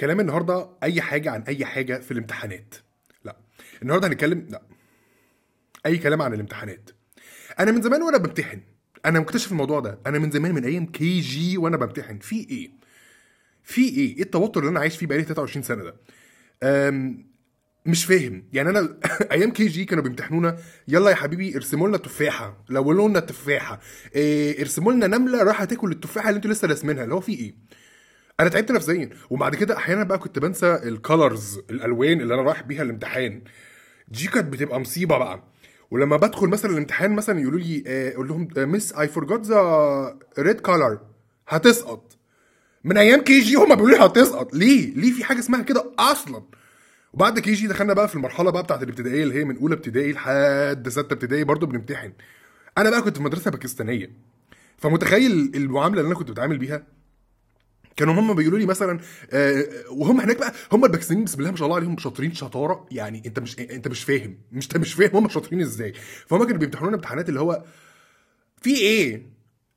كلام النهارده أي حاجة عن أي حاجة في الامتحانات. لا. النهارده هنتكلم لا. أي كلام عن الامتحانات. أنا من زمان وأنا بمتحن أنا مكتشف الموضوع ده. أنا من زمان من أيام KG وأنا بمتحن. في إيه؟ في إيه؟ إيه التوتر اللي أنا عايش فيه بقالي 23 سنة ده؟ مش فاهم. يعني أنا أيام KG كانوا بيمتحنونا يلا يا حبيبي ارسموا لنا تفاحة. لونوا لنا تفاحة. إيه ارسموا لنا نملة رايحه تاكل التفاحة اللي أنتوا لسه راسمينها. اللي هو في إيه؟ أنا تعبت نفسيا. وبعد كده أحيانا بقى كنت بنسى ال colors الألوان اللي أنا رايح بيها الامتحان. دي كانت بتبقى مصيبة بقى. ولما بدخل مثلا الامتحان مثلا يقولوا لي آه، أقول لهم Miss I forgot the red color هتسقط. من أيام KG هم بيقولوا لي هتسقط. ليه؟ ليه في حاجة اسمها كده أصلا؟ وبعد KG دخلنا بقى في المرحلة بقى بتاعت الابتدائية اللي هي من أولى ابتدائي لحد ستة ابتدائي برضو بنمتحن. أنا بقى كنت في مدرسة باكستانية. فمتخيل المعاملة اللي أنا كنت بتعامل بيها؟ كانوا هم بيقولوا لي مثلا آه وهم هناك بقى هم الباكستانيين بسم الله ما شاء الله عليهم شاطرين شطارة. يعني انت مش انت مش فاهم مش انت مش فاهم هم شاطرين إزاي. فهم كانوا بيمتحنونا امتحانات اللي هو في إيه؟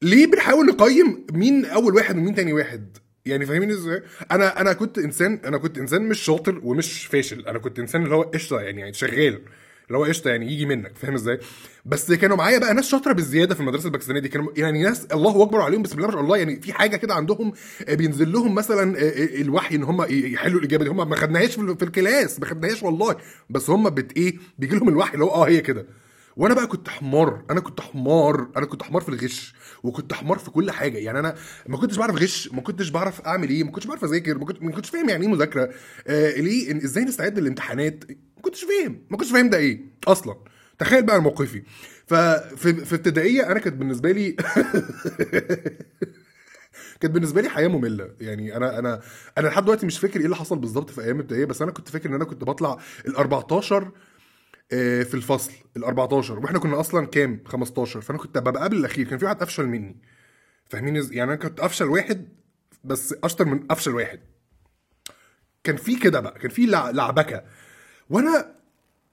ليه بنحاول نقيم مين أول واحد ومين تاني واحد؟ يعني فاهمين إزاي؟ أنا أنا كنت إنسان أنا كنت إنسان مش شاطر ومش فاشل. أنا كنت إنسان اللي هو قشطة يعني, يعني شغال. اللي هو قشطة يعني يجي منك فاهم إزاي؟ بس كانوا معايا بقى ناس شاطرة بالزياده في المدرسة الباكستانية دي. كانوا يعني ناس الله أكبر عليهم بسم الله ما شاء الله يعني في حاجة كده عندهم آه، بينزل لهم مثلا آه، آه، الوحي إن هم يحلوا الإجابة دي. هم ما خدناهاش في ال- في الكلاس ما خدناهاش والله. بس هم بت إيه بيجي لهم الوحي اللي هو آه هي كده. وأنا بقى كنت حمار. أنا كنت حمار. أنا كنت حمار في الغش وكنت حمار في كل حاجة. يعني أنا ما كنتش بعرف غش ما كنتش بعرف أعمل إيه ما كنتش بعرف أذاكر ما كنت- ما كنتش فاهم يعني إيه مذاكرة. آه ليه؟ إزاي نستعد للامتحانات؟ ما كنتش فاهم. ما كنتش فاهم ده إيه أصلا. تخيل بقى موقفي. ففي في ابتدائية أنا كانت بالنسبة لي كانت بالنسبة لي حياة مملة. يعني أنا أنا أنا لحد دلوقتي مش فاكر إيه اللي حصل بالظبط في أيام الابتدائيه بس أنا كنت فاكر إن أنا كنت بطلع ال 14 آه، في الفصل ال 14 وإحنا كنا أصلا كام؟ 15 فأنا كنت ببقى قبل الأخير. كان في واحد أفشل مني. فاهمين يعني أنا كنت أفشل واحد بس أشطر من أفشل واحد. كان في كده بقى. كان في لع- لعبكة. وأنا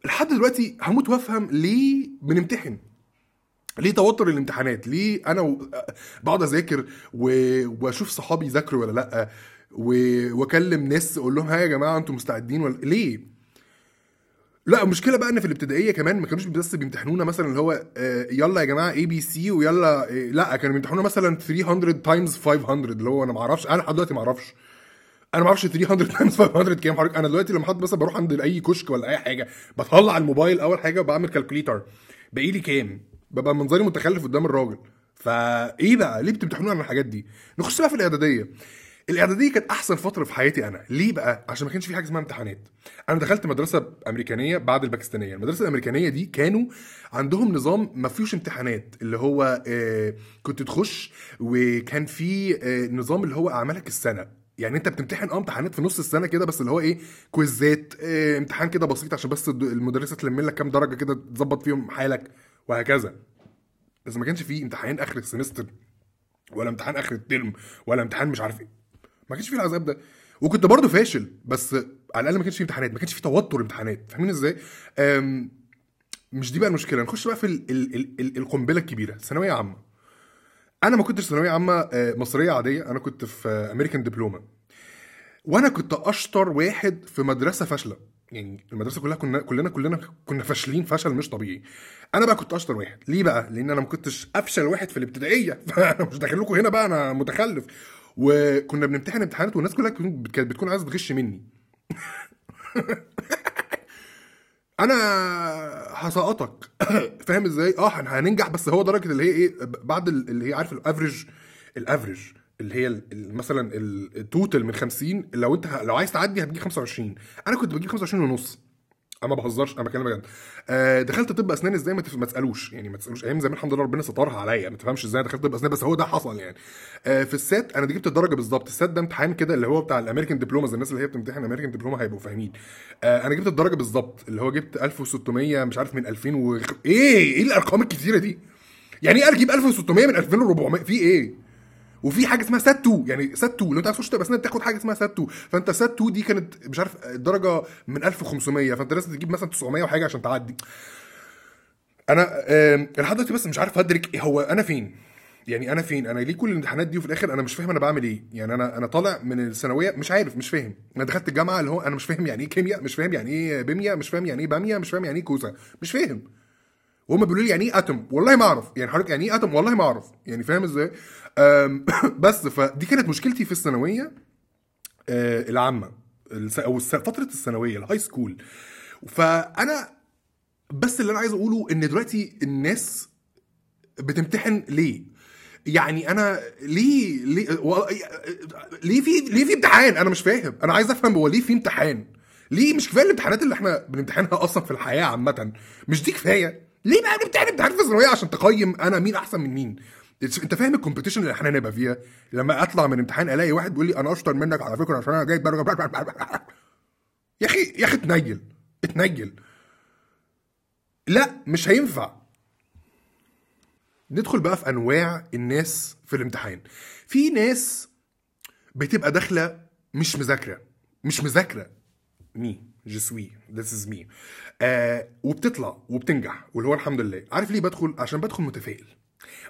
لحد دلوقتي هموت وأفهم ليه بنمتحن. ليه توتر الامتحانات؟ ليه أنا و... بقعد أذاكر و... وأشوف صحابي يذاكروا ولا لأ؟ و... وأكلم ناس أقول لهم ها يا جماعة أنتوا مستعدين ولا ليه؟ لا المشكلة بقى إن في الابتدائية كمان ما كانوش بس بيمتحنونا مثلا اللي هو آه، يلا يا جماعة ABC ويلا آه، لا كانوا بيمتحنونا مثلا 300 times 500 اللي هو أنا ما أعرفش أنا لحد دلوقتي ما أعرفش. أنا ما أعرفش 300 times 500 كام حضرتك أنا دلوقتي لما حد مثلا بروح عند أي كشك ولا أي حاجة بطلع الموبايل أول حاجة وبعمل calculator باقي لي كام؟ ببقى منظري متخلف قدام الراجل. فايه بقى؟ ليه بتمتحنونا عن الحاجات دي؟ نخش بقى في الإعدادية. الإعدادية كانت أحسن فترة في حياتي أنا. ليه بقى؟ عشان ما كانش في حاجة اسمها امتحانات. أنا دخلت مدرسة أمريكانية بعد الباكستانية. المدرسة الأمريكانية دي كانوا عندهم نظام ما فيهوش امتحانات اللي هو آه كنت تخش وكان في آه نظام اللي هو أعمالك السنة. يعني أنت بتمتحن آه امتحانات في نص السنة كده بس اللي هو إيه؟ quizzes ات آه امتحان كده بسيط عشان بس المدرسة تلم لك كام درجة كده تظبط فيهم حالك وهكذا. بس ما كانش في امتحان آخر ال semester ولا امتحان آخر ال term ولا امتحان مش عارف إيه. ما كانش في العذاب ده. وكنت برضه فاشل بس على الأقل ما كانش في امتحانات ما كانش في توتر امتحانات. فاهمين إزاي؟ مش دي بقى المشكلة. نخش بقى في ال ال ال ال القنبلة الكبيرة ثانويه عامة. أنا ما كنتش ثانوية عامة آه، مصرية عادية أنا كنت في امريكان دبلومه وأنا كنت أشطر واحد في مدرسة فاشلة. يعني المدرسة كلها كنا كلنا كلنا كنا فاشلين فشل مش طبيعي. أنا بقى كنت أشطر واحد. ليه بقى؟ لأن أنا ما كنتش أفشل واحد في الابتدائية. فانا مش داخل لكم هنا بقى أنا متخلف. وكنا بنمتحن امتحانات والناس كلها كانت بتكون عايزة تغش مني. أنا هسقطك. فاهم إزاي؟ آه هن- هننجح بس هو درجة اللي هي إيه؟ بعد ال- اللي هي عارف ال average ال average اللي هي مثلا ال- ال total من 50 لو أنت لو عايز تعدي هتجيب 25 أنا كنت بجيب 25 ونص. أنا ما بهزرش أنا بكلم بجد. آه دخلت طب أسنان إزاي؟ ما, تف... ما تسألوش. يعني ما تسألوش. أيام زمان الحمد لله ربنا سترها عليا. ما تفهمش إزاي دخلت طب أسنان بس هو ده حصل يعني. آه في ال SAT أنا دي جبت الدرجة بالظبط. ال SAT ده امتحان كده اللي هو بتاع الأمريكان دبلوماز الناس اللي هي بتمتحن American Diploma هيبقوا فاهمين. آه أنا جبت الدرجة بالظبط اللي هو جبت 1600 مش عارف من 2000 و... إيه؟ إيه الأرقام الكتيرة دي؟ يعني إيه أجيب 1600 من 2400 في إيه؟ وفي حاجة اسمها سات 2 يعني سات 2 لو انت عايز تخش تبقى اسنان بتاخد حاجة اسمها سات 2 فانت سات 2 دي كانت مش عارف الدرجه من 1500 فانت لازم تجيب مثلا 900 وحاجة عشان تعدي. أنا لحد دلوقتي بس مش عارف ادرك هو أنا فين؟ يعني أنا فين؟ أنا ليه كل الامتحانات دي وفي الآخر أنا مش فاهم أنا بعمل إيه؟ يعني أنا أنا طالع من الثانوية مش عارف مش فاهم. أنا دخلت الجامعة اللي هو أنا مش فاهم يعني إيه كيمياء مش فاهم يعني إيه بيمياء مش فاهم يعني إيه بامية مش فاهم يعني إيه كوسة. مش فاهم. وهم بيقولوا لي يعني إيه atom والله ما أعرف. يعني حضرتك يعني إيه atom والله ما أعرف. يعني فاهم إزاي؟ بس فدي كانت مشكلتي في الثانوية آه، العامة أو فترة الثانوية ال high school فأنا بس اللي أنا عايز أقوله إن دلوقتي الناس بتمتحن ليه؟ يعني أنا ليه ليه. ليه في ليه في امتحان؟ أنا مش فاهم. أنا عايز أفهم هو ليه في امتحان؟ ليه مش كفاية الامتحانات اللي إحنا بنمتحنها أصلا في الحياة عامة؟ مش دي كفاية؟ ليه بقى بنمتحن امتحان في الثانوية عشان تقيم أنا مين أحسن من مين؟ انت فاهم ال competition اللي إحنا هنبقى فيها؟ لما اطلع من امتحان الاقي واحد بيقول لي أنا أشطر منك على فكرة عشان أنا جايب درجه يا أخي يا أخي اتنيل اتنيل. لا مش هينفع. ندخل بقى في أنواع الناس في الامتحان. في ناس بتبقى داخلة مش مذاكرة مش مذاكرة. me just me this is me وبتطلع وبتنجح واللي هو الحمد لله. عارف ليه بدخل؟ عشان بدخل متفائل.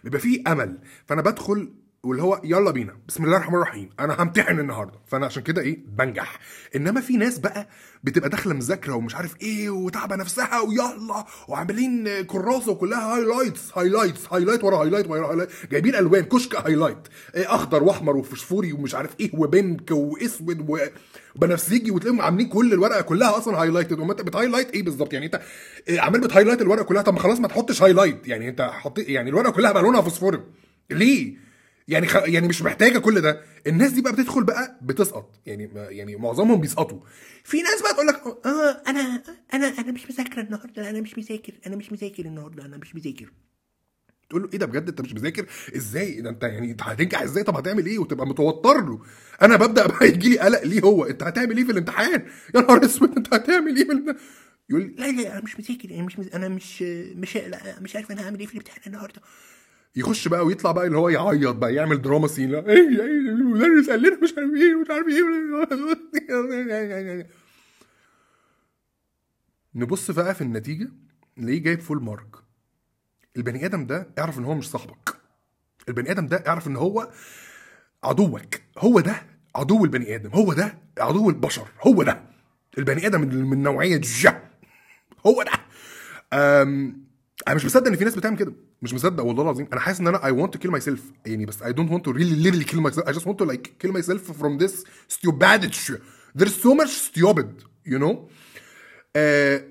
بيبقى فيه أمل. فأنا بدخل واللي هو يلا بينا بسم الله الرحمن الرحيم أنا همتحن النهارده. فأنا عشان كده إيه بنجح. إنما في ناس بقى بتبقى داخلة مذاكرة ومش عارف إيه وتعبة نفسها ويلا وعاملين كراسة وكلها highlights highlights highlight ورا highlight ورا highlight جايبين ألوان كشك highlight إيه أخضر وأحمر وفسفوري ومش عارف إيه و pink وأسود وبنفسجي وتلاقيهم عاملين كل الورقة كلها أصلا highlighted وما أنت بت highlight إيه بالظبط؟ يعني أنت إيه عمال بت highlight الورقة كلها. طب ما خلاص ما تحطش highlight يعني أنت حط يعني الورقة كلها بقى لونها فوسفوري. ليه؟ يعني خ... يعني مش محتاجة كل ده. الناس دي بقى بتدخل بقى بتسقط. يعني. يعني معظمهم بيسقطوا. في ناس بقى تقول لك آه أنا أنا أنا مش مذاكرة النهارده أنا مش مذاكر أنا مش مذاكر النهارده أنا مش مذاكر. تقول له إيه ده بجد؟ أنت مش مذاكر؟ إزاي؟ ده أنت يعني أنت هتنجح إزاي؟ طب هتعمل إيه؟ وتبقى متوتر له. أنا ببدأ بقى يجي لي قلق ليه هو؟ أنت هتعمل إيه في الامتحان؟ يا نهار أسود أنت هتعمل إيه في الامتحان؟ يقول لا لا أنا مش مذاكر أنا مش مز... أنا مش مش لا مش عارف أنا هعمل إيه في الامتحان النهارده. يخش بقى ويطلع بقى اللي هو يعيط بقى يعمل دراما سين إيه إيه المدرس قال لنا مش عارف إيه مش عارف إيه نبص بقى في النتيجة نلاقيه جايب فول مارك البني آدم ده اعرف إن هو مش صاحبك. البني آدم ده اعرف إن هو عدوك. هو ده عدو البني آدم. هو ده عدو البشر. هو ده. البني آدم من نوعية جا. هو ده. أنا مش مصدق إن في ناس بتعمل كده. مش مصدق والله العظيم. أنا حاسس إن أنا I want to kill myself. يعني بس I don't want to really literally kill myself. I just want to like kill myself from this stupidity there's so much stupid you know? آه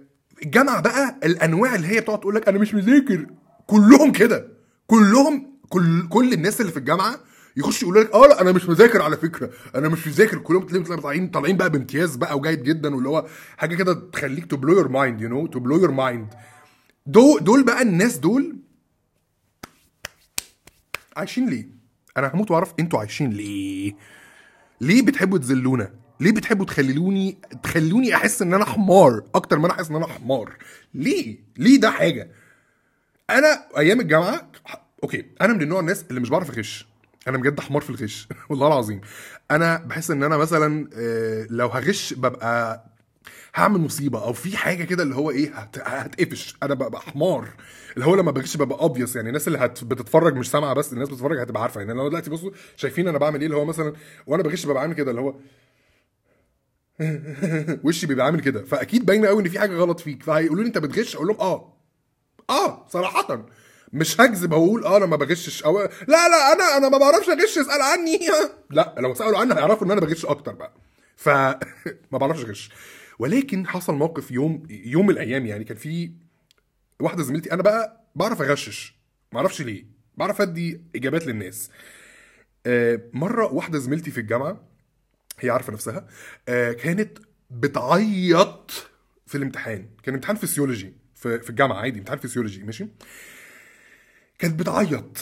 الجامعة بقى الأنواع اللي هي بتقعد تقول لك أنا مش مذاكر. كلهم كده. كلهم كل كل الناس اللي في الجامعة يخش يقول لك آه لا أنا مش مذاكر على فكرة. أنا مش مذاكر. كلهم تلاقيهم طالعين طالعين بقى بامتياز بقى وجيد جدا واللي هو حاجة كده تخليك to blow your mind you know to blow your mind دول بقى الناس دول عايشين ليه؟ أنا هموت وأعرف أنتوا عايشين ليه؟ ليه بتحبوا تذلونا؟ ليه بتحبوا تخلوني تخلوني أحس إن أنا حمار أكتر ما أنا أحس إن أنا حمار؟ ليه؟ ليه ده حاجة؟ أنا أيام الجامعة أوكي أنا من النوع الناس اللي مش بعرف أغش أنا بجد حمار في الغش والله العظيم أنا بحس إن أنا مثلا آه، لو هغش ببقى هعمل مصيبة أو في حاجة كده اللي هو إيه هت- هتقفش. أنا ببقى حمار. اللي هو لما بغش ببقى obvious. يعني الناس اللي هت بتتفرج مش سامعة بس الناس بتتفرج هتبقى عارفة. يعني لو دلوقتي بصوا شايفين أنا بعمل إيه اللي هو مثلا وأنا بغش ببقى عامل كده اللي هو وشي بيبقى عامل كده. فأكيد باينة قوي إن في حاجة غلط فيك. فهيقولوا لي أنت بتغش؟ أقول لهم آه. آه صراحة. مش هكذب واقول آه أنا ما بغشش. أو لا لا أنا أنا ما بعرفش أغش. اسأل عني. لا لو سألوا عني هيعرفوا إن أنا بغش أكتر بقى. ف ما بعرفش أغش. ولكن حصل موقف يوم يوم من الأيام يعني كان في واحدة زميلتي أنا بقى بعرف أغشش ما أعرفش ليه بعرف أدي إجابات للناس. آه، مرة واحدة زميلتي في الجامعة هي عارفة نفسها آه، كانت بتعيط في الامتحان كان امتحان فسيولوجي في في الجامعة عادي امتحان فسيولوجي ماشي؟ كانت بتعيط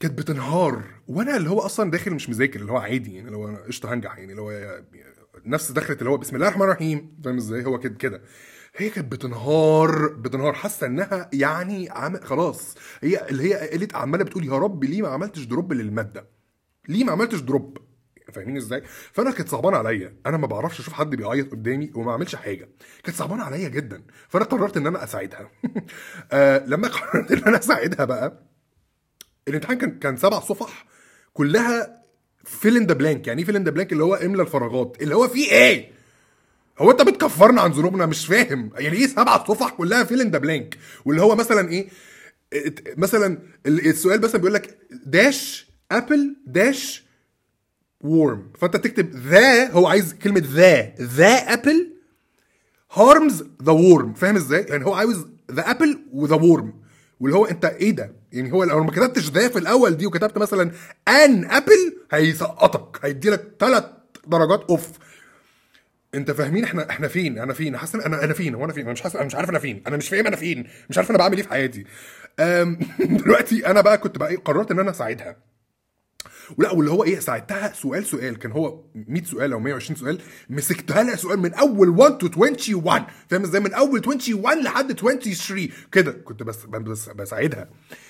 كانت بتنهار وأنا اللي هو أصلا داخل مش مذاكر اللي هو عادي يعني اللي هو قشطة هنجح يعني اللي هو نفس دخلت اللي هو بسم الله الرحمن الرحيم. فاهم إزاي؟ هو كده كده. هي كانت بتنهار بتنهار. حاسة إنها يعني عم... خلاص. هي اللي هي قالت عمالة بتقول يا رب ليه ما عملتش دروب للمادة؟ ليه ما عملتش دروب فاهمين إزاي؟ فأنا كانت صعبانة عليا. أنا ما بعرفش أشوف حد بيعيط قدامي وما اعملش حاجة. كانت صعبانة عليا جدا. فأنا قررت إن أنا أساعدها. آه لما قررت إن أنا أساعدها بقى الامتحان كان كان سبع صفح كلها fill in the blank يعني إيه fill in the blank اللي هو املى الفراغات. اللي هو فيه إيه؟ هو أنت بتكفرنا عن ذنوبنا؟ مش فاهم. يعني إيه سبع صفح كلها fill in the blank واللي هو مثلا إيه؟ مثلا ال- السؤال مثلا بيقول لك dash apple dash worm فأنت تكتب the هو عايز كلمة the the apple harms the worm فاهم إزاي؟ يعني هو عاوز the apple و the worm واللي هو أنت إيه ده؟ يعني هو لو ما كتبتش the في الأول دي وكتبت مثلا an apple هيسقطك هيدي لك ثلاث درجات off. أنت فاهمين إحنا إحنا فين؟ أنا فين؟ حاسس أنا أنا فين؟ هو أنا فين؟ أنا مش حاسس أنا مش عارف أنا فين. أنا مش فاهم أنا فين. مش عارف أنا بعمل إيه في حياتي. دلوقتي أنا بقى كنت بقى إيه قررت إن أنا أساعدها. ولا واللي هو إيه ساعدتها سؤال سؤال. كان هو 100 سؤال أو 120 سؤال. مسكتها لها سؤال من أول 1 to 21 فاهم إزاي؟ من أول 21 لحد 23 كده كنت بس بس بساعدها. ما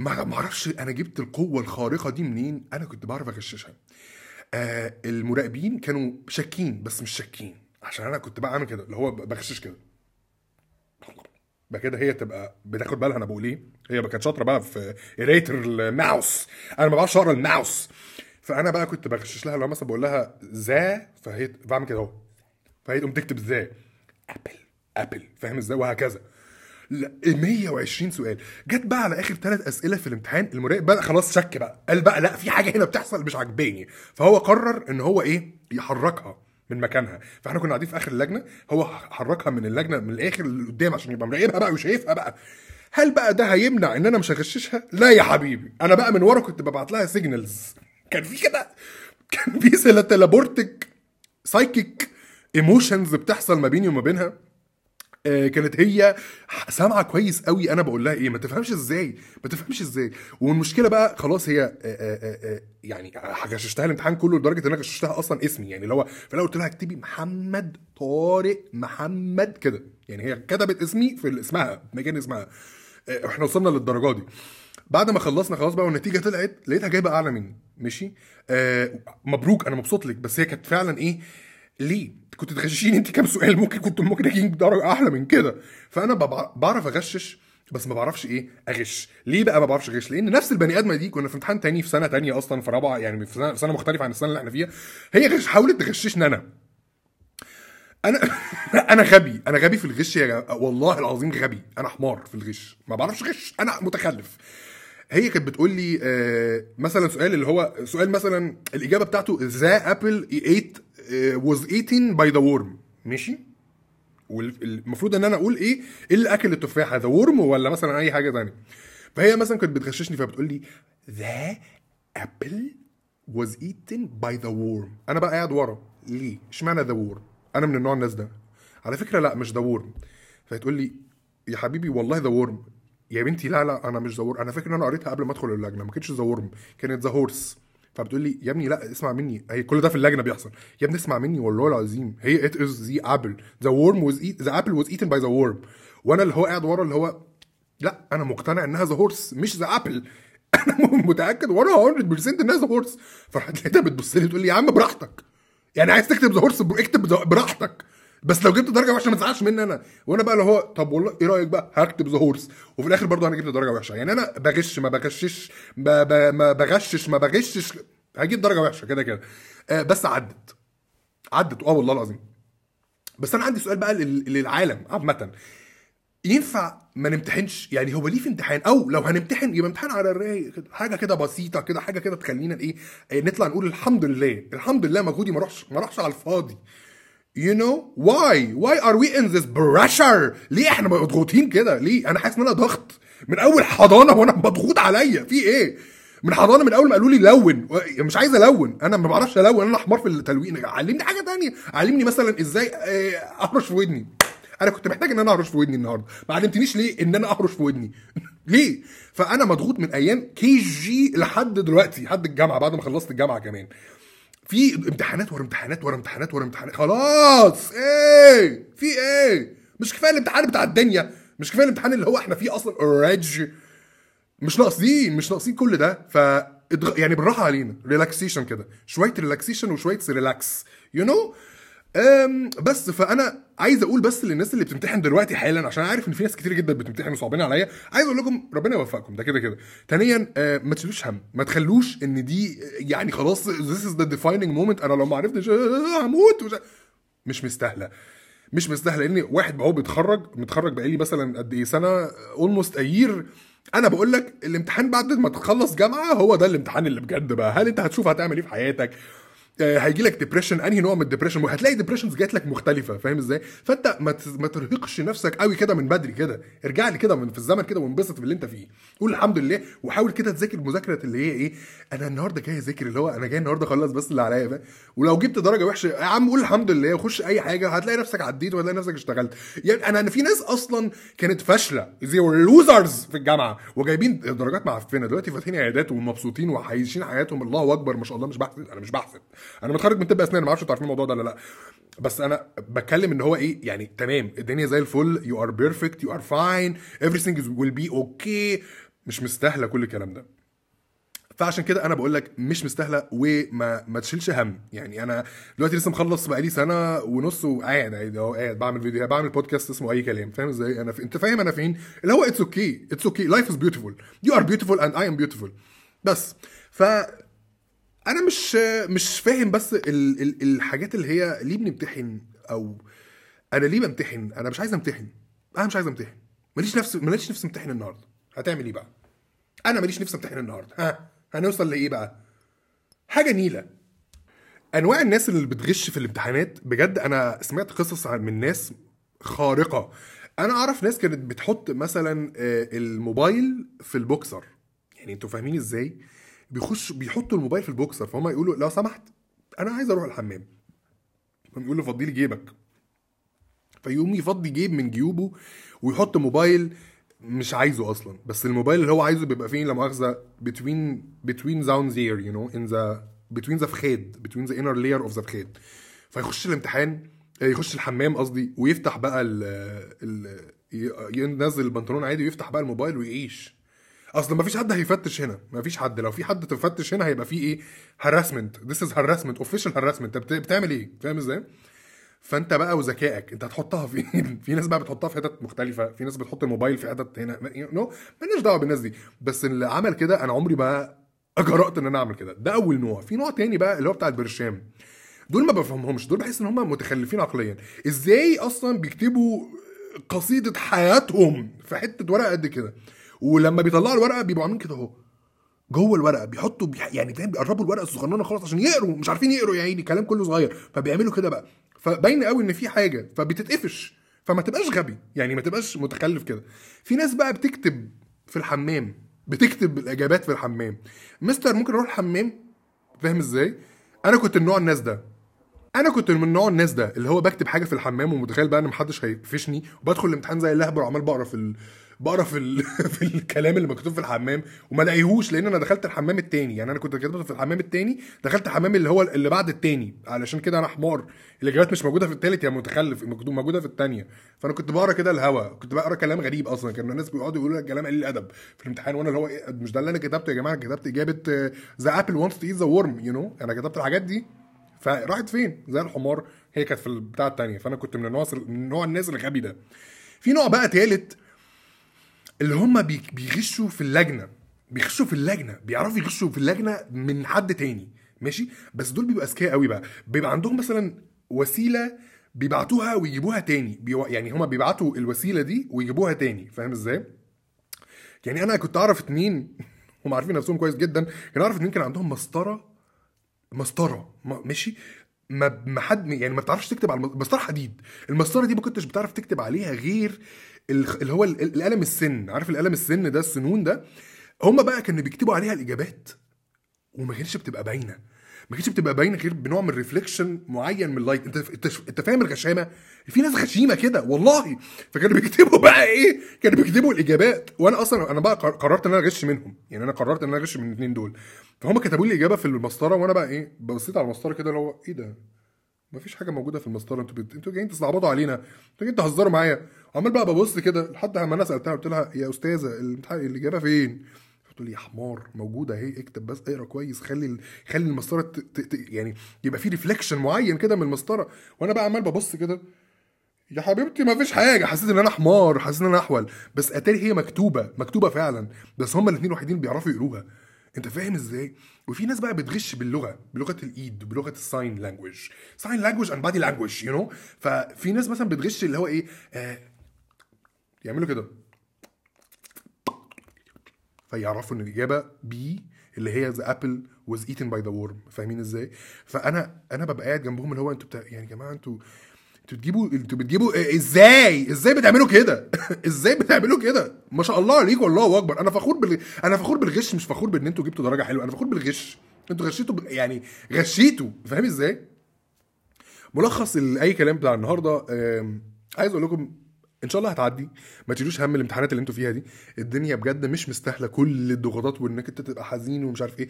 ما أعرفش أنا جبت القوة الخارقة دي منين. أنا كنت بعرف أغششها. آه المراقبين كانوا شاكين بس مش شاكين. عشان أنا كنت بقى عامل كده اللي هو بغشش كده. كده هي تبقى بتاخد بالها أنا بقول إيه. هي كانت شاطرة بقى في قراية الـ mouth. أنا ما بعرفش أقرأ الـ mouth. فأنا بقى كنت بغشش لها لو مثلا بقول لها the فهي بعمل كده أهو. فهي تقوم تكتب the. Apple. Apple. فاهم إزاي؟ وهكذا. 120 سؤال. جت بقى على آخر ثلاث أسئلة في الامتحان المراقب بقى خلاص شك بقى. قال بقى لا في حاجة هنا بتحصل مش عاجباني. فهو قرر إن هو إيه؟ يحركها من مكانها. فإحنا كنا قاعدين في آخر اللجنة هو حركها من اللجنة من الآخر لقدام عشان يبقى مراقبها بقى وشايفها بقى. هل بقى ده هيمنع إن أنا مش هغششها؟ لا يا حبيبي. أنا بقى من ورا كنت ببعت لها signals كان في كده كان في teleportic psychic ايموشنز بتحصل ما بيني وما بينها. كانت هي سامعة كويس قوي. أنا بقول لها إيه ما تفهمش إزاي ما تفهمش إزاي. والمشكلة بقى خلاص هي آه، آه، آه، يعني غششتها الامتحان كله لدرجة إن أنا غششتها أصلا اسمي. يعني اللي هو في الأول قلت لها اكتبي محمد طارق محمد كده. يعني هي كتبت اسمي في اسمها مكان اسمها. آه، إحنا وصلنا للدرجة دي. بعد ما خلصنا خلاص بقى والنتيجة طلعت لقيتها جايبة أعلى مني. ماشي؟ آه مبروك أنا مبسوط لك. بس هي كانت فعلا إيه؟ ليه؟ كنت تغششيني انت كام سؤال ممكن كنت ممكن أجيب درجة أحلى من كده. فأنا بعرف أغشش بس ما بعرفش إيه أغش. ليه بقى ما بعرفش أغش؟ لأن نفس البني آدمة دي كنا في امتحان تاني في سنة تانية أصلا في رابعة يعني في سنه, في سنة مختلفة عن السنة اللي إحنا فيها. هي غش حاولت تغششني أنا. أنا أنا غبي. أنا غبي في الغش يا. والله العظيم غبي. أنا حمار في الغش. ما بعرفش غش أنا متخلف. هي كانت بتقول لي آه مثلا سؤال اللي هو سؤال مثلا الإجابة بتاعته the apple ate was eaten by the worm. ماشي؟ والمفروض إن أنا أقول إيه؟ إيه اللي أكل التفاحة the worm ولا مثلا أي حاجة ثانية فهي مثلا كانت بتغششني فبتقول لي the apple was eaten by the worm. أنا بقى قاعد ورا. ليه؟ إشمعنى the worm أنا من النوع الناس ده. على فكرة لا مش the worm. فهتقول لي يا حبيبي والله the worm. يا بنتي لا لا أنا مش the worm. أنا فاكر إن أنا قريتها قبل ما أدخل اللجنة ما كانتش the worm كانت the horse فبتقول لي يا ابني لا اسمع مني. هي كل ده في اللجنة بيحصل. يا ابني اسمع مني والله العظيم. هي it is the apple the worm was the apple was eaten by the worm وأنا اللي هو قاعد ورا اللي هو لا أنا مقتنع انها the horse مش the apple أنا متأكد وأنا 100% انها the horse فراحت لقيتها بتبص لي تقول لي يا عم براحتك. يعني عايز تكتب ذا هورس اكتب براحتك. بس لو جبت درجة وحشة ما تزعلش مني أنا. وأنا بقى اللي هو طب والله إيه رأيك بقى؟ هكتب ذا هورس وفي الآخر برضه أنا جبت درجة وحشة. يعني أنا بغش ما بغشش ب- ب- ما بغشش ما بغشش. هجيب درجة وحشة كده كده. آه بس عدت. عدت. آه والله العظيم. بس أنا عندي سؤال بقى لل- للعالم عامة. ينفع ما نمتحنش؟ يعني هو ليه في امتحان؟ أو لو هنمتحن يبقى امتحان على الرايق. حاجة كده بسيطة كده حاجة كده تخلينا إيه آه، نطلع نقول الحمد لله. الحمد لله مجهودي ما راحش ما راحش على الفاضي. You know why? Why are we in this pressure? ليه إحنا مضغوطين كده؟ ليه؟ أنا حاسس إن أنا ضغط. من أول حضانة وأنا مضغوط عليا. في إيه؟ من حضانة من أول ما قالوا لي لون. مش عايز ألون. أنا ما بعرفش ألون. أنا حمار في التلوين. علمني حاجة تانية. علمني مثلا إزاي اهرش في ودني. أنا كنت محتاج إن أنا اهرش في ودني النهارده. ما علمتنيش ليه إن أنا اهرش في ودني. ليه؟ فأنا مضغوط من أيام KG لحد دلوقتي لحد الجامعة بعد ما خلصت الجامعة كمان. في امتحانات ورا امتحانات ورا امتحانات ورا امتحانات. خلاص. إيه؟ في إيه؟ مش كفاية الامتحان بتاع الدنيا. مش كفاية الامتحان اللي هو إحنا فيه أصلا already مش ناقصين مش ناقصين كل ده. ف يعني بالراحة علينا. relaxation كده. شوية relaxation وشوية relax you know um بس فأنا عايز أقول بس للناس اللي بتمتحن دلوقتي حالا عشان عارف إن في ناس كتير جدا بتمتحن وصعبين عليا. عايز أقول لكم ربنا يوفقكم ده كده كده. ثانيا آه، ما تشيلوش هم ما تخلوش إن دي يعني خلاص this is the defining moment. أنا لو ما عرفتش آه، هموت. وش- مش مستاهلة مش مستاهلة. لأن واحد هو بيتخرج متخرج بقالي مثلا قد إيه سنة almost a year أنا بقول لك الامتحان بعد ما تخلص جامعة هو ده الامتحان اللي بجد بقى. هل أنت هتشوف هتعمل إيه في حياتك؟ هيجي لك depression انهي نوع من ال depression وهتلاقي depressions جات لك مختلفة فاهم إزاي؟ فانت ما ترهقش نفسك قوي كده من بدري كده. ارجع لي كده من في الزمن كده وانبسط باللي انت فيه. قول الحمد لله وحاول كده تذاكر المذاكره اللي هي إيه؟ أنا النهارده جاي اذاكر اللي هو أنا جاي النهارده اخلص بس اللي عليا؟ ولو جبت درجة وحشة يا عم قول الحمد لله وخش أي حاجة هتلاقي نفسك عديت وهتلاقي نفسك اشتغلت. يعني أنا أنا في ناس أصلا كانت فاشلة. زي losers في الجامعة وجايبين درجات معفنة. دلوقتي فاتحين عيادات ومبسوطين وعايشين حياتهم. الله أكبر ما شاء الله مش بحسد أنا مش بحسد أنا متخرج من طب اسنان ما أعرفش أنتوا عارفين الموضوع ده ولا لا. بس أنا بتكلم ان هو إيه يعني تمام الدنيا زي الفل you are perfect you are fine everything will be okay مش مستاهلة كل الكلام ده. فعشان كده أنا بقول لك مش مستاهلة وما ما تشيلش هم. يعني أنا دلوقتي لسه مخلص بقالي سنة ونص وقاعد عادي اهو قاعد بعمل فيديو بعمل بودكاست اسمه أي كلام. فاهم إزاي؟ أنا في... انت فاهم أنا فين؟ اللي هو it's okay it's okay life is beautiful you are beautiful and I am beautiful بس. ف أنا مش مش فاهم بس ال... ال... الحاجات اللي هي ليه بنمتحن أو أنا ليه بمتحن؟ أنا مش عايز أمتحن. أنا مش عايز أمتحن. ماليش نفس ماليش نفسي امتحن النهارده. هتعمل إيه بقى؟ أنا ماليش نفسي امتحن النهارده. ها هنوصل لإيه بقى؟ حاجة نيلة. أنواع الناس اللي بتغش في الامتحانات بجد أنا سمعت قصص من ناس خارقة. أنا أعرف ناس كانت بتحط مثلا آه، الموبايل في البوكسر. يعني أنتوا فاهمين إزاي؟ بيخش بيحطوا الموبايل في البوكسر فهم يقولوا لو سمحت أنا عايز أروح الحمام. فهم يقولوا فضي لي جيبك. فيقوم يفضي جيب من جيوبه ويحط موبايل مش عايزه أصلا. بس الموبايل اللي هو عايزه بيبقى فين لا مؤاخذة between between zones here you know in the between the فخاد between the inner layer of the فخاد فيخش الامتحان آه، يخش الحمام قصدي ويفتح بقى ال ال ينزل البنطلون عادي ويفتح بقى الموبايل ويعيش. أصلا ما فيش حد هيفتش هنا ما فيش حد لو في حد تفتش هنا هيبقى في إيه؟ هراسمنت this is harassment official harassment. أنت بت- بتعمل إيه؟ فاهم إزاي؟ فأنت بقى وذكائك أنت هتحطها فين في ناس بقى بتحطها في حتت مختلفة في ناس بتحط الموبايل في حتت هنا نو مالناش دعوة بالناس دي. بس اللي عمل كده أنا عمري ما جرأت إن أنا أعمل كده. ده أول نوع. في نوع تاني بقى اللي هو بتاع البرشام. دول ما بفهمهمش. دول بحس إن هم متخلفين عقليا. إزاي أصلا بيكتبوا قصيدة حياتهم في حتة ورقة قد كده؟ ولما بيطلعوا الورقة بيبقوا عاملين كده اهو. جوه الورقة بيحطوا بيح... يعني فاهم بيقربوا الورقة الصغننة خالص عشان يقروا مش عارفين يقروا يا عيني كلام كله صغير. فبيعملوا كده بقى. فباين قوي إن في حاجة فبتتقفش. فما تبقاش غبي يعني ما تبقاش متخلف كده. في ناس بقى بتكتب في الحمام بتكتب الإجابات في الحمام. مستر ممكن أروح الحمام؟ فاهم إزاي؟ أنا كنت من نوع الناس ده. أنا كنت من نوع الناس ده اللي هو بكتب حاجة في الحمام ومتخيل بقى إن محدش هيقفشني وبدخل الامتحان زي اللهبل وعمال بقرا في ال... بقرا في ال... في الكلام اللي مكتوب في الحمام وما لاقيهوش لأن أنا دخلت الحمام التاني. يعني أنا كنت كاتبه في الحمام التاني دخلت الحمام اللي هو اللي بعد التاني. علشان كده أنا حمار. الإجابات مش موجودة في التالت يا متخلف موجودة في التانية. فأنا كنت بقرا كده الهوا. كنت بقرا كلام غريب أصلا. كان الناس بيقعدوا يقولوا لك كلام قليل الأدب في الامتحان. وأنا اللي هو إيه مش ده اللي أنا كتبته يا جماعة؟ أنا كتبت إجابة the apple wants to eat the worm you know أنا كتبت الحاجات دي. فراحت فين؟ زي الحمار. هي كانت في البتاع التانية. فأنا كنت من النوع من نوع الناس الغبي ده. في نوع بقى تالت اللي هم بي- بيغشوا في اللجنة بيغشوا في اللجنة بيعرفوا يغشوا في اللجنة من حد تاني ماشي؟ بس دول بيبقوا أذكياء قوي بقى. بيبقى عندهم مثلا وسيلة بيبعتوها ويجيبوها تاني بيو... يعني هما بيبعتوا الوسيلة دي ويجيبوها تاني فاهم إزاي؟ يعني أنا كنت أعرف اتنين هم عارفين نفسهم كويس جدا كان أعرف اتنين كان عندهم مسطرة مسطرة ما- ماشي؟ ما حد يعني ما بتعرفش تكتب على الم- مسطرة حديد. المسطرة دي ما كنتش بتعرف تكتب عليها غير اللي هو ال- القلم السن. عارف القلم السن ده السنون ده؟ هم بقى كانوا بيكتبوا عليها الإجابات. وما كانتش بتبقى باينة. ما كانتش بتبقى باينة غير بنوع من reflection معين من ال light انت انت فاهم الغشامة؟ في ناس غشيمة كده والله. فكانوا بيكتبوا بقى إيه؟ كانوا بيكتبوا الإجابات. وأنا أصلا أنا بقى قر- قررت إن أنا أغش منهم. يعني أنا قررت إن أنا أغش من الاثنين دول. فهم كتبوا لي الاجابه في المسطرة وأنا بقى إيه؟ بصيت على المسطرة كده اللي هو إيه ده؟ مفيش حاجة موجودة في المسطرة. أنتوا. أنتوا جايين تستعبطوا علينا. أنتوا جايين تهزروا معايا. عمال بقى ببص كده لحد ما أنا سألتها قلت لها يا أستاذة الامتحان الاجابه فين؟ قلت له يا حمار موجودة أهي اكتب بس اقرأ كويس خلي خلي المسطرة ت... ت... ت... يعني يبقى في ريفليكشن معين كده من المسطرة. وأنا بقى عمال ببص كده يا حبيبتي ما فيش حاجة. حسيت إن أنا حمار حسيت إن أنا أحول. بس أتاري هي مكتوبة مكتوبة فعلا بس هما الاثنين الوحيدين اللي بيعرفوا يقروها. أنت فاهم إزاي؟ وفي ناس بقى بتغش باللغة بلغة الإيد بلغة ال sign language sign language and body language you know ففي ناس مثلا بتغش اللي هو إيه آه يعملوا كده. فيعرفوا إن الإجابة B اللي هي the apple was eaten by the worm. فاهمين إزاي؟ فأنا أنا ببقى قاعد جنبهم اللي هو أنتوا بتا... يعني يا جماعة أنتوا أنتوا بتجيبوا أنتوا بتجيبوا إيه- إزاي؟ إزاي بتعملوا كده؟ إزاي بتعملوا كده؟ ما شاء الله عليكم والله أكبر. أنا فخور بال... أنا فخور بالغش مش فخور بإن أنتوا جبتوا درجة حلوة. أنا فخور بالغش. أنتوا غشيتوا ب... يعني غشيتوا. فاهم إزاي؟ ملخص أي كلام بتاع النهارده عايز أقول لكم إن شاء الله هتعدي. ما تشيلوش هم الامتحانات اللي أنتوا فيها دي. الدنيا بجد مش مستاهلة. كل الضغوطات وإنك انت تبقى حزين ومش عارف إيه.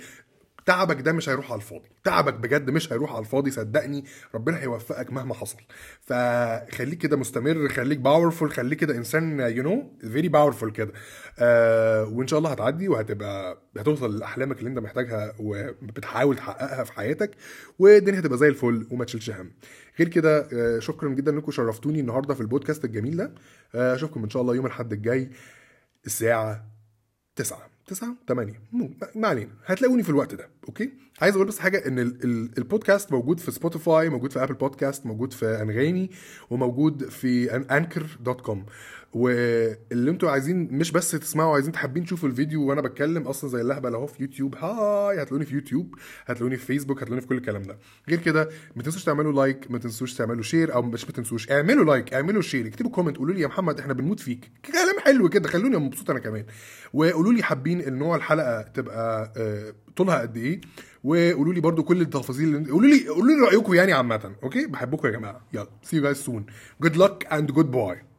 تعبك ده مش هيروح على الفاضي. تعبك بجد مش هيروح على الفاضي صدقني. ربنا هيوفقك مهما حصل. فخليك كده مستمر خليك powerful خليك كده إنسان you know very powerful كده. آه وإن شاء الله هتعدي وهتبقى هتوصل لأحلامك اللي أنت محتاجها وبتحاول تحققها في حياتك والدنيا هتبقى زي الفل وما تشيلش هم. غير كده. آه، شكرا جدا إنكم شرفتوني النهارده في البودكاست الجميل ده. آه، أشوفكم إن شاء الله يوم الأحد الجاي الساعة 9 9 8 مم، ما علينا. هتلاقوني في الوقت ده. okay؟ عايز أقول بس حاجة إن ال ال البودكاست موجود في Spotify موجود في Apple Podcast موجود في أنغامي وموجود في Anchor dot com واللي أنتوا عايزين مش بس تسمعوا عايزين حابين تشوفوا الفيديو وأنا بتكلم أصلا زي الهبل اهو في يوتيوب. هتلاقوني في يوتيوب هتلاقوني في فيسبوك هتلاقوني في كل الكلام ده. غير كده ما تنسوش تعملوا like ما تنسوش تعملوا share أو مش ما تنسوش اعملوا like اعملوا share اكتبوا comment قولوا لي يا محمد إحنا بنموت فيك. كلام حلو كده خلوني مبسوط أنا كمان. وقولوا لي حابين النوع الحلقة تبقى آه، طولها قد إيه. وقولوا لي برضو كل التفاصيل اللي- قولوا لي قولوا لي رأيكم يعني عامة okay؟ بحبكم يا جماعة. يلا see you guys soon. Good luck and goodbye